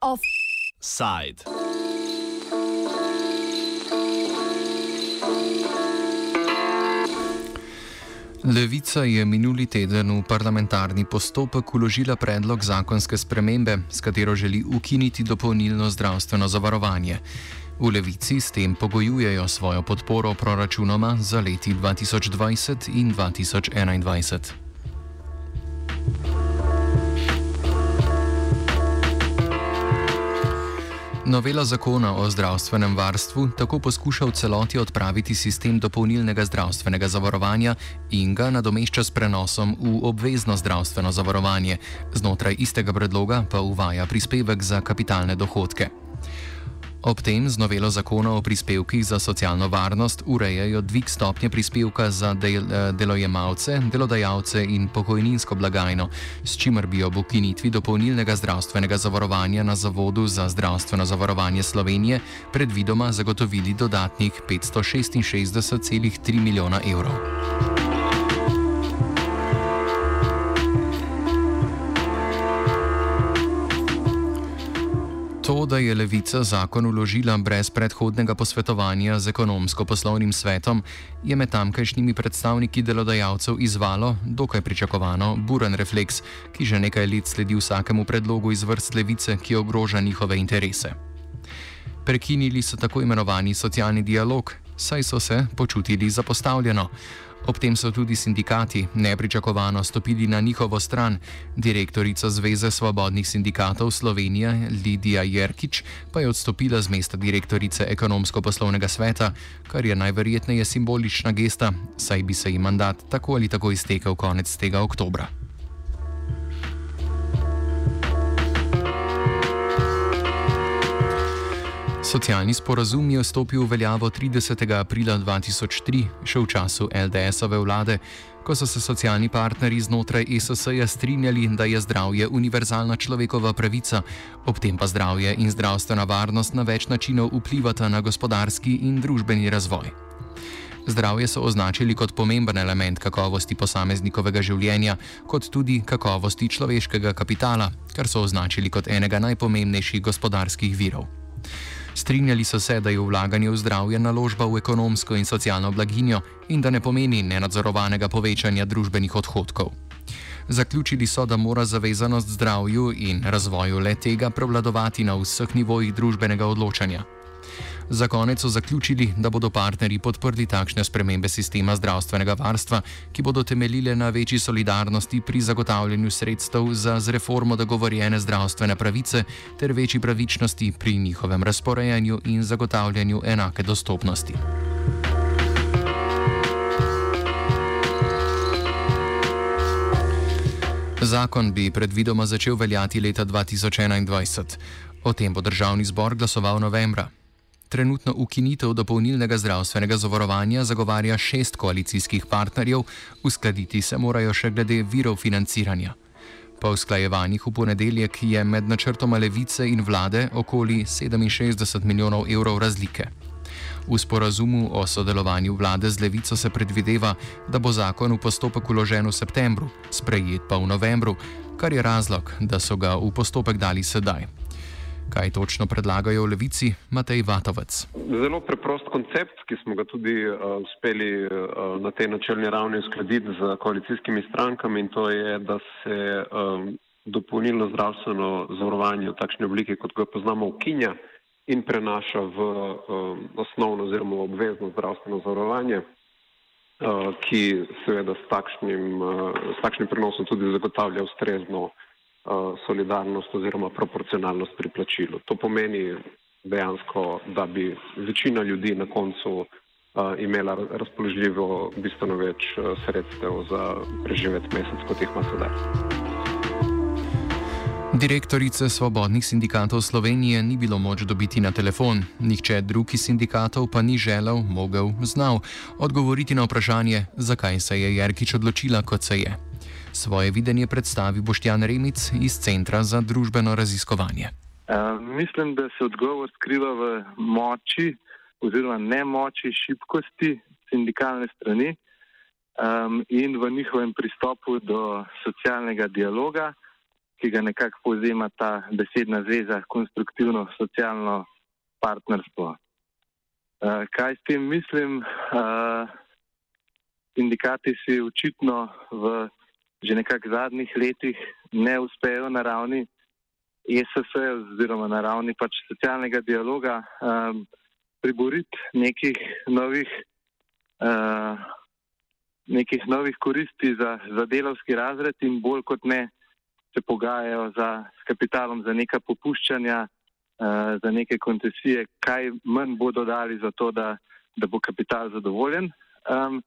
Offside. Levica je minuli teden v parlamentarni postopek uložila predlog zakonske spremembe, s katero želi ukiniti dopolnilno zdravstveno zavarovanje. V Levici s tem pogojujejo svojo podporo proračunoma za leti 2020 in 2021. Novela zakona o zdravstvenem varstvu tako poskuša v celoti odpraviti sistem dopolnilnega zdravstvenega zavarovanja in ga nadomešča s prenosom v obvezno zdravstveno zavarovanje, znotraj istega predloga pa uvaja prispevek za kapitalne dohodke. Ob tem z novelo zakona o prispevkih za socialno varnost urejajo dvig stopnje prispevka za del, eh, delojemalce, delodajalce in pokojninsko blagajno, s čimer bi ob ukinitvi dopolnilnega zdravstvenega zavarovanja na Zavodu za zdravstveno zavarovanje Slovenije predvidoma zagotovili dodatnih 566,3 milijona evrov. To, da je levica zakon uložila brez predhodnega posvetovanja z ekonomsko-poslovnim svetom, je med tamkajšnjimi predstavniki delodajalcev izvalo, dokaj pričakovano, buren refleks, ki že nekaj let sledi vsakemu predlogu iz vrst levice, ki ogroža njihove interese. Prekinili so tako imenovani socialni dialog, saj so se počutili zapostavljeno. Ob tem so tudi sindikati nepričakovano stopili na njihovo stran. Direktorica Zveze svobodnih sindikatov Slovenije Lidija Jerkič pa je odstopila z mesta direktorice ekonomsko-poslovnega sveta, kar je najverjetneje simbolična gesta, saj bi se ji mandat tako ali tako iztekel konec tega oktobra. Socialni sporazum je vstopil v veljavo 30. aprila 2003, še v času LDS-ove vlade, ko so se socialni partnerji znotraj ESS-ja strinjali, da je zdravje univerzalna človekova pravica, ob tem pa zdravje in zdravstvena varnost na več načinov vplivata na gospodarski in družbeni razvoj. Zdravje so označili kot pomemben element kakovosti posameznikovega življenja, kot tudi kakovosti človeškega kapitala, kar so označili kot enega najpomembnejših gospodarskih virov. Strinjali so se, da je vlaganje v zdravje naložba v ekonomsko in socialno blaginjo in da ne pomeni nenadzorovanega povečanja družbenih odhodkov. Zaključili so, da mora zavezanost zdravju in razvoju le tega prevladovati na vseh nivojih družbenega odločanja. Za konec so zaključili, da bodo partnerji podprli takšne spremembe sistema zdravstvenega varstva, ki bodo temeljile na večji solidarnosti pri zagotavljanju sredstev za z reformo dogovorjene zdravstvene pravice ter večji pravičnosti pri njihovem razporejanju in zagotavljanju enake dostopnosti. Zakon bi predvidoma začel veljati leta 2021. O tem bo državni zbor glasoval novembra. Trenutno ukinitev dopolnilnega zdravstvenega zavarovanja zagovarja šest koalicijskih partnerjev, uskladiti se morajo še glede virov financiranja. Po usklajevanjih v ponedeljek je med načrtoma levice in vlade okoli 67 milijonov evrov razlike. V sporazumu o sodelovanju vlade z levico se predvideva, da bo zakon v postopek uložen v septembru, sprejet pa v novembru, kar je razlog, da so ga v postopek dali sedaj. Kaj točno predlagajo v levici, Matej Vatovec? Zelo preprost koncept, ki smo ga tudi uh, uspeli uh, na tej načelni ravni uskladiti z koalicijskimi strankami in to je, da se um, dopolnilno zdravstveno zavarovanje v takšni obliki, kot ga poznamo, ukinja in prenaša v um, osnovno oziroma obvezno zdravstveno zavarovanje, uh, ki seveda s takšnim, uh, s takšnim prenosom tudi zagotavlja ustrezno solidarnost oziroma proporcionalnost pri plačilu. To pomeni dejansko, da bi večina ljudi na koncu uh, imela razpoložljivo bistveno več uh, sredstev za preživeti mesec, kot jih ima sedaj. Direktorice svobodnih sindikatov Slovenije ni bilo moč dobiti na telefon, nihče drugih sindikatov pa ni želel, mogel, znal odgovoriti na vprašanje, zakaj se je Jerkič odločila, kot se je. Svoje videnje predstavi Boštjan Remic iz Centra za družbeno raziskovanje. Uh, mislim, da se odgovor skriva v moči oziroma nemoči, šibkosti sindikalne strani. um, in v njihovem pristopu do socialnega dialoga, ki ga nekako povzema ta besedna zveza, konstruktivno socialno partnerstvo. Uh, kaj s tem mislim? Uh, sindikati si očitno v že nekak zadnjih letih ne uspejo na ravni ESS oziroma na ravni pač socialnega dialoga um, priboriti nekih novih uh, nekih novih koristi za, za delovski razred in bolj kot ne se pogajajo za, s kapitalom za neka popuščanja, uh, za neke koncesije, kaj manj bodo dali za to, da, da bo kapital zadovoljen. Um,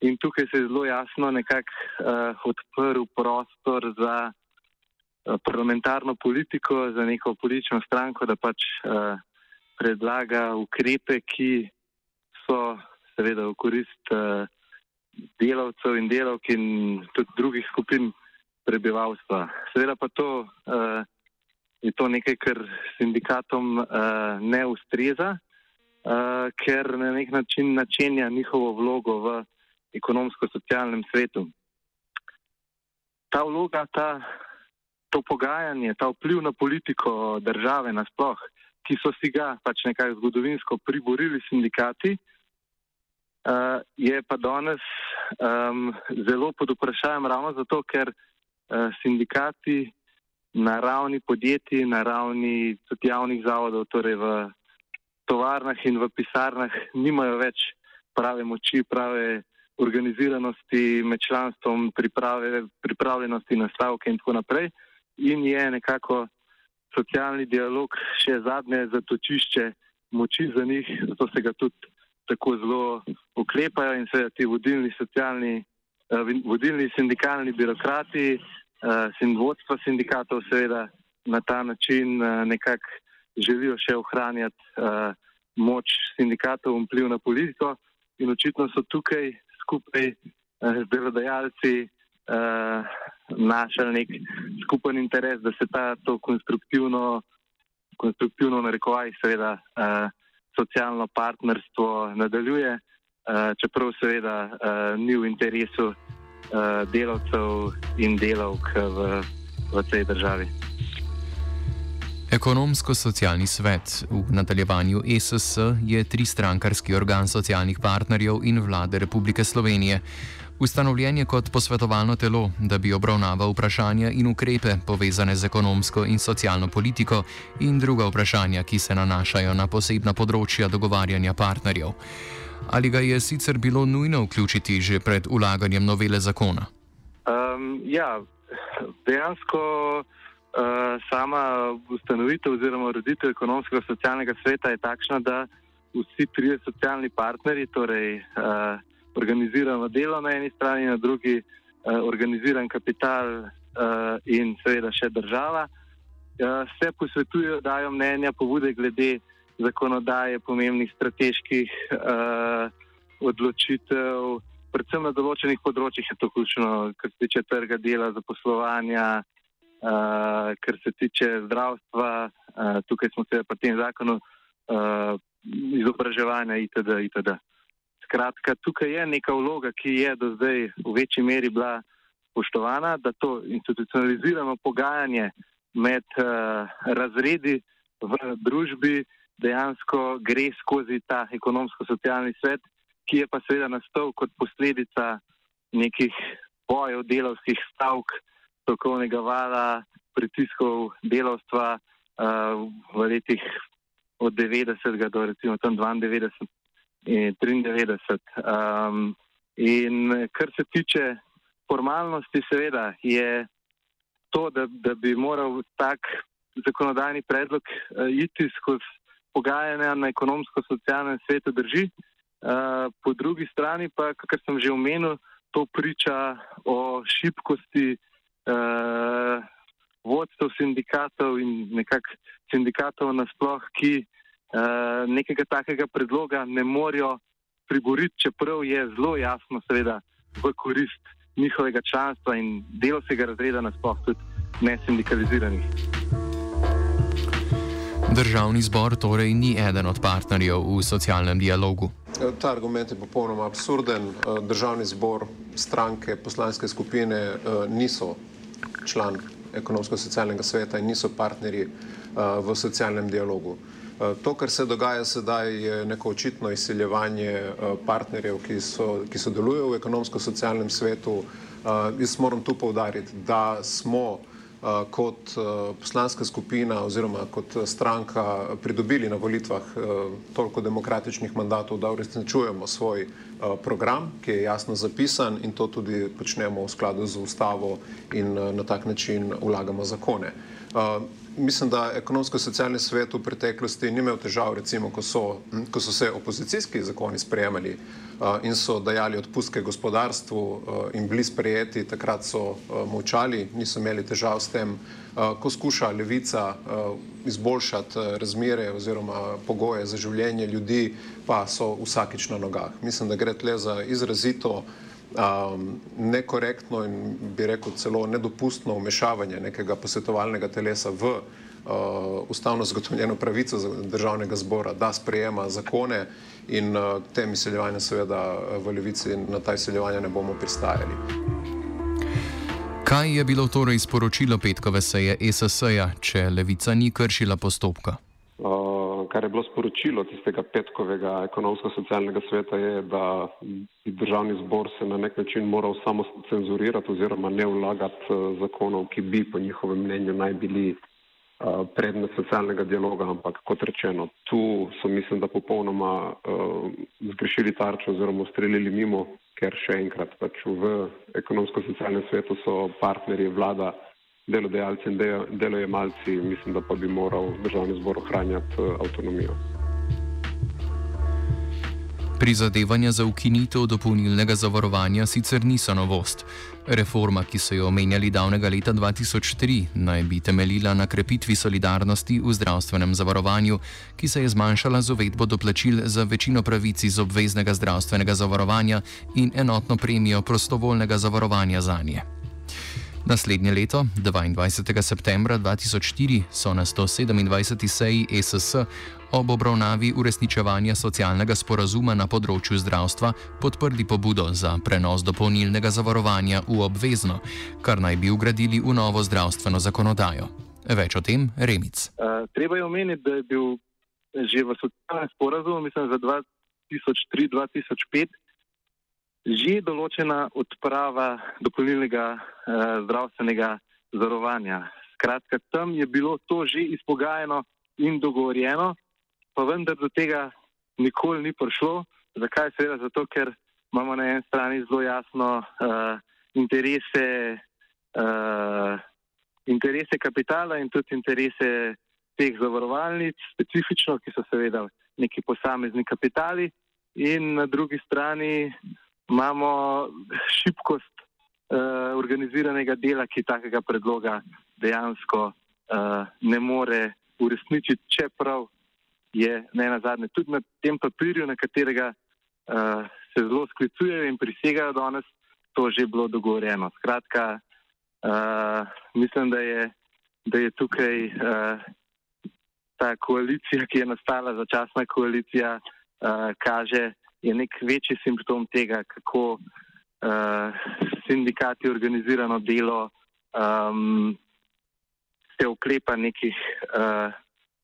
in tukaj se je zelo jasno nekako uh, odprl prostor za uh, parlamentarno politiko, za neko politično stranko, da pač uh, predlaga ukrepe, ki so seveda v korist. Uh, delavcev in delavk in tudi drugih skupin prebivalstva. Seveda pa to uh, je to nekaj, kar sindikatom uh, ne ustreza, uh, ker na nek način načenja njihovo vlogo v ekonomsko-socialnem svetu. Ta vloga, ta, to pogajanje, ta vpliv na politiko države nasploh, ki so si ga pač nekako zgodovinsko priborili sindikati, uh, je pa danes um, zelo pod vprašanjem ravno zato, ker uh, sindikati na ravni podjetij, na ravni tudi javnih zavodov, torej v tovarnah in v pisarnah, nimajo več prave moči, prave organiziranosti med članstvom, priprave, pripravljenosti na stavke in tako naprej. In je nekako socialni dialog še zadnje zatočišče moči za njih, zato se ga tudi tako zelo uklepajo in se ti vodilni socialni, uh, vodilni sindikalni birokrati, eh, vodstva sindikatov seveda na ta način uh, nekako želijo še ohranjati moč sindikatov in vpliv na politiko in očitno so tukaj skupaj z delodajalci uh, našli nek skupen interes, da se ta to konstruktivno, konstruktivno narekovaj seveda uh, socialno partnerstvo nadaljuje, eh, čeprav seveda eh, ni v interesu eh, delavcev in delavk v, v tej državi. Ekonomsko-socialni svet v nadaljevanju ESS je tristrankarski organ socialnih partnerjev in vlade Republike Slovenije. Ustanovljen je kot posvetovalno telo, da bi obravnaval vprašanja in ukrepe povezane z ekonomsko in socialno politiko in druga vprašanja, ki se nanašajo na posebna področja dogovarjanja partnerjev. Ali ga je sicer bilo nujno vključiti že pred ulaganjem novele zakona? Um, ja, dejansko sama ustanovitev oziroma ureditev ekonomskega socialnega sveta je takšna, da vsi trije socialni partnerji, torej uh, organizirano delo na eni strani, na drugi uh, organiziran kapital uh, in seveda še država. Uh, se posvetujejo, dajo mnenja, pobude glede zakonodaje, pomembnih strateških uh, odločitev, predvsem na določenih področjih je to ključno, kar se tiče trga dela, zaposlovanja, uh, kar se tiče zdravstva, uh, tukaj smo se pa tem zakonu uh, izobraževanja itd. itd. Skratka, tukaj je neka vloga, ki je do zdaj v večji meri bila spoštovana, da to institucionalizirano pogajanje med uh, razredi v družbi dejansko gre skozi ta ekonomsko-socialni svet, ki je pa seveda nastal kot posledica nekih bojev, delovskih stavk, strokovnega vala, pritiskov delovstva uh, v letih od 90. do recimo 92. 93. Um, in kar se tiče formalnosti, seveda je to, da, da bi moral tak zakonodajni predlog uh, iti skozi pogajanja na ekonomsko-socialnem svetu, drži. Uh, po drugi strani pa, kar sem že omenil, to priča o šibkosti uh, vodstev sindikatov in nekak sindikatov nasploh, ki Eh, nekega takega predloga ne morejo priboriti, čeprav je zelo jasno, seveda, v korist njihovega članstva in delovskega razreda nasploh tudi ne sindikaliziranih. Državni zbor torej ni eden od partnerjev v socialnem dialogu. Ta argument je popolnoma absurden. Državni zbor, stranke, poslanske skupine niso član ekonomsko-socialnega sveta in niso partnerji v socialnem dialogu. To, kar se dogaja sedaj, je neko očitno izsiljevanje partnerjev, ki, so, ki sodelujejo v ekonomsko-socialnem svetu. Jaz moram tu povdariti, da smo kot poslanska skupina oziroma kot stranka pridobili na volitvah toliko demokratičnih mandatov, da uresničujemo svoj program, ki je jasno zapisan in to tudi počnemo v skladu z ustavo in na tak način vlagamo zakone mislim, da ekonomsko-socialni svet v preteklosti ni imel težav, recimo, ko so, ko so se opozicijski zakoni sprejemali uh, in so dajali odpustke gospodarstvu uh, in bili sprejeti, takrat so uh, molčali, niso imeli težav s tem, uh, ko skuša levica uh, izboljšati uh, razmere oziroma pogoje za življenje ljudi, pa so vsakič na nogah. Mislim, da gre tle za izrazito um, nekorektno in bi rekel celo nedopustno umešavanje nekega posvetovalnega telesa v uh, ustavno zagotovljeno pravico državnega zbora, da sprejema zakone in uh, tem izseljevanjem seveda v levici na ta izseljevanja ne bomo pristajali. Kaj je bilo torej sporočilo petkove seje SSA, če levica ni kršila postopka? Kar je bilo sporočilo tistega petkovega ekonomsko-socialnega sveta, je, da bi državni zbor se na nek način moral samo cenzurirati oziroma ne vlagati eh, zakonov, ki bi po njihovem mnenju naj bili eh, predmet socialnega dialoga, ampak kot rečeno, tu so mislim, da popolnoma uh, zgrešili tarčo oziroma ustrelili mimo, ker še enkrat pač v ekonomsko-socialnem svetu so partnerji vlada delodajalci in delojemalci, mislim, da pa bi moral državni zbor ohranjati eh, avtonomijo. Prizadevanja za ukinitev dopolnilnega zavarovanja sicer niso novost. Reforma, ki so jo omenjali davnega leta 2003, naj bi temeljila na krepitvi solidarnosti v zdravstvenem zavarovanju, ki se je zmanjšala z uvedbo doplačil za večino pravic iz obveznega zdravstvenega zavarovanja in enotno premijo prostovoljnega zavarovanja za nje. Naslednje leto, 22. septembra 2004, so na 127. seji ESS ob obravnavi uresničevanja socialnega sporazuma na področju zdravstva podprli pobudo za prenos dopolnilnega zavarovanja v obvezno, kar naj bi ugradili v novo zdravstveno zakonodajo. Več o tem, Remic. Uh, treba je omeniti, da je bil že v socialnem sporazumu, mislim, za 2003-2005 že določena odprava dopolnilnega eh, zdravstvenega zavarovanja. Skratka, tam je bilo to že izpogajano in dogovorjeno, pa vendar do tega nikoli ni prišlo. Zakaj? Seveda zato, ker imamo na eni strani zelo jasno uh, interese, uh, interese kapitala in tudi interese teh zavarovalnic, specifično, ki so seveda neki posamezni kapitali, in na drugi strani imamo šibkost uh, organiziranega dela, ki takega predloga dejansko uh, ne more uresničiti, čeprav je ne na zadnje tudi na tem papirju, na katerega uh, se zelo sklicujejo in prisegajo danes, to že bilo dogovorjeno. Skratka, uh, mislim, da je, da je tukaj uh, ta koalicija, ki je nastala, začasna koalicija, uh, kaže, je nek večji simptom tega, kako uh, sindikati organizirano delo um, se oklepa nekih uh,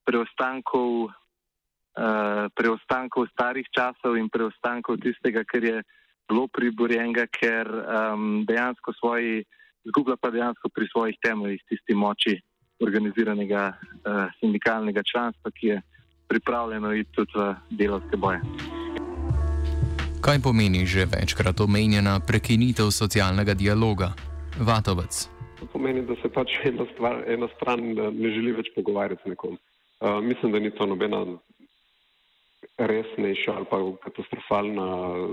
preostankov, uh, preostankov starih časov in preostankov tistega, kar je bilo priborjenega, ker um, dejansko svoji, zgublja pa dejansko pri svojih temeljih tisti moči organiziranega uh, sindikalnega članstva, ki je pripravljeno iti tudi v delovske boje. Kaj pomeni že večkrat omenjena prekinitev socialnega dialoga? Vatovec. To pomeni, da se pač ena, stvar, ena stran eh, ne želi več pogovarjati z nekom. Uh, mislim, da ni to nobena resnejša ali pa katastrofalna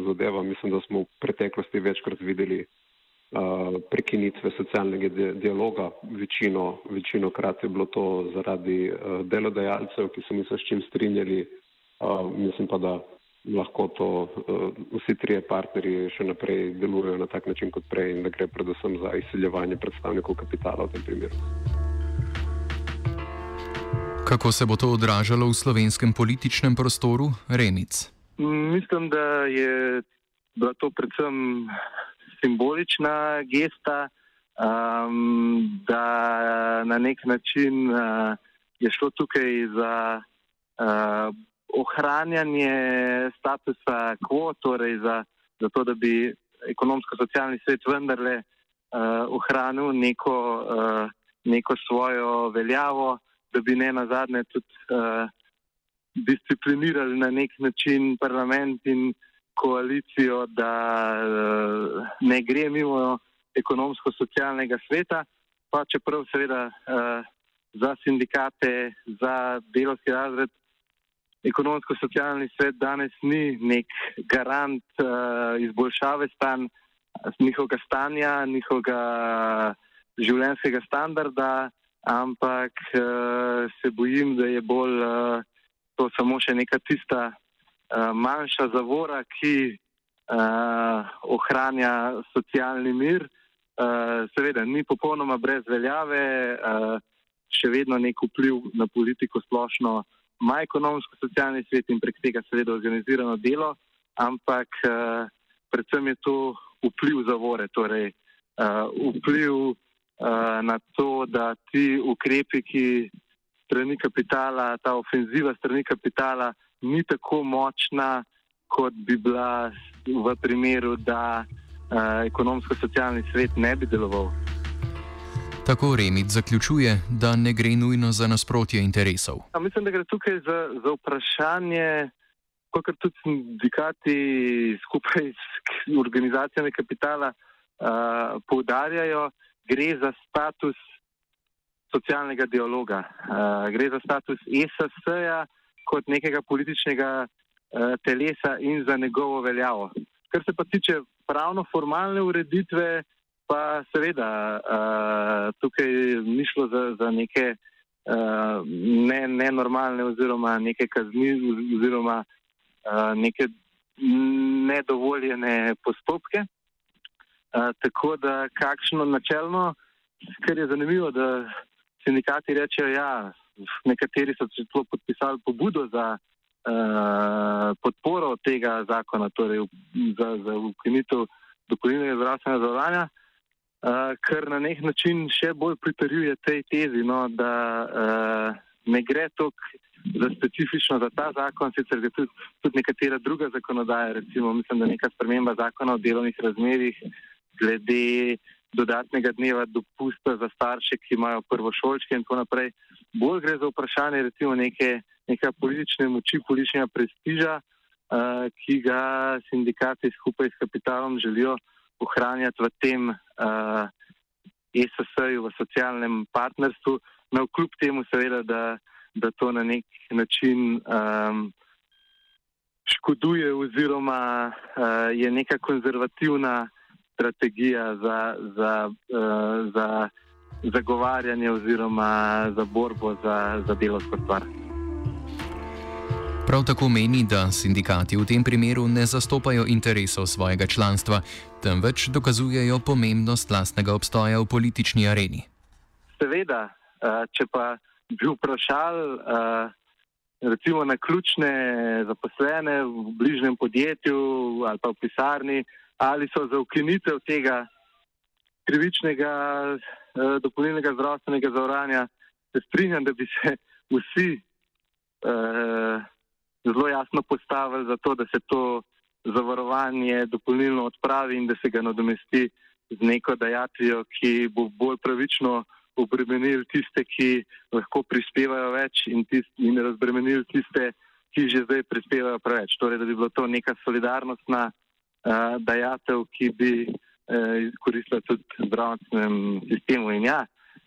zadeva. Mislim, da smo v preteklosti večkrat videli uh, prekinitve socialnega di dialoga. Večino, večino krat je bilo to zaradi uh, delodajalcev, ki so mi se s čim strinjali. Uh, mislim pa, da lahko to uh, vsi trije partnerji še naprej delujejo na tak način kot prej in da gre predvsem za izsiljevanje predstavnikov kapitala v tem primeru. Kako se bo to odražalo v slovenskem političnem prostoru, Remic? Mislim, da je bila to predvsem simbolična gesta, um, da na nek način uh, je šlo tukaj za uh, ohranjanje statusa quo, torej za, za to, da bi ekonomsko-socialni svet vendarle uh, ohranil neko, uh, neko svojo veljavo, da bi ne na zadnje tudi uh, disciplinirali na nek način parlament in koalicijo, da uh, ne gre mimo ekonomsko-socialnega sveta, pa čeprav seveda uh, za sindikate, za delovski razred, ekonomsko-socialni svet danes ni nek garant uh, izboljšave stan, njihovega stanja, njihovega življenjskega standarda, ampak uh, se bojim, da je bolj uh, to samo še neka tista uh, manjša zavora, ki uh, ohranja socialni mir. Uh, seveda ni popolnoma brez veljave, uh, še vedno nek vpliv na politiko splošno ima ekonomsko-socialni svet in prek tega seveda organizirano delo, ampak uh, predvsem je to vpliv zavore, torej uh, vpliv uh, na to, da ti ukrepi, ki strani kapitala, ta ofenziva strani kapitala ni tako močna, kot bi bila v primeru, da uh, ekonomsko-socialni svet ne bi deloval. Tako Remit zaključuje, da ne gre nujno za nasprotje interesov. A mislim, da gre tukaj za, za vprašanje, kot tudi sindikati skupaj s organizacijami kapitala uh, poudarjajo, gre za status socialnega dialoga, uh, gre za status ESS-ja kot nekega političnega uh, telesa in za njegovo veljavo. Kar se pa tiče pravno-formalne ureditve, pa seveda uh, tukaj ni šlo za, za neke uh, ne, nenormalne oziroma neke kazni oziroma uh, neke nedovoljene postopke. Uh, tako da kakšno načelno, kar je zanimivo, da sindikati rečejo, ja, nekateri so celo podpisali pobudo za uh, podporo tega zakona, torej za, za ukinitev dopolnilnega zdravstvenega zavarovanja. Uh, kar na nek način še bolj pritrjuje tej tezi, no, da uh, ne gre toliko za specifično za ta zakon, sicer je tudi, tudi nekatera druga zakonodaja, recimo mislim, da neka sprememba zakona o delovnih razmerih glede dodatnega dneva dopusta za starše, ki imajo prvošolčke in tako naprej. Bolj gre za vprašanje recimo neke, neke politične moči, političnega prestiža, uh, ki ga sindikati skupaj s kapitalom želijo ohranjati v tem uh, eh, ESS-ju, v socialnem partnerstvu, no kljub temu seveda, da, da to na nek način um, škoduje oziroma uh, je neka konzervativna strategija za, za, uh, za zagovarjanje oziroma za borbo za, za delovsko stvar. Prav tako meni, da sindikati v tem primeru ne zastopajo interesov svojega članstva, temveč dokazujejo pomembnost lastnega obstoja v politični areni. Seveda, eh, če pa bi vprašali eh, recimo na ključne zaposlene v bližnjem podjetju ali pa v pisarni, ali so za ukinitev tega krivičnega eh, dopolnilnega zdravstvenega zavarovanja, se strinjam, da bi se vsi zelo jasno postavili za to, da se to zavarovanje dopolnilno odpravi in da se ga nadomesti z neko dajatvijo, ki bo bolj pravično obremenil tiste, ki lahko prispevajo več in, tist, in razbremenil tiste, ki že zdaj prispevajo preveč. Torej, da bi bilo to neka solidarnostna uh, dajatev, ki bi uh, koristila tudi zdravstvenem sistemu. In ja,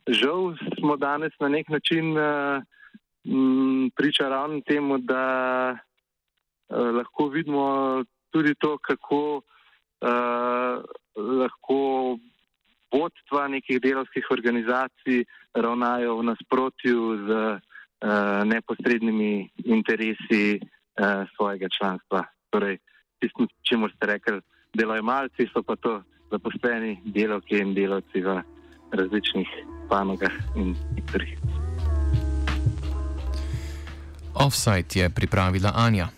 žal smo danes na nek način uh, m, priča ravno temu, da uh, lahko vidimo tudi to, kako uh, lahko vodstva nekih delovskih organizacij ravnajo v nasprotju z uh, neposrednimi interesi uh, svojega članstva. Torej, tisto, čemu ste rekli, delojemalci so pa to zaposleni delovki in delovci v različnih panogah in sektorjih. Offside je pripravila Anja.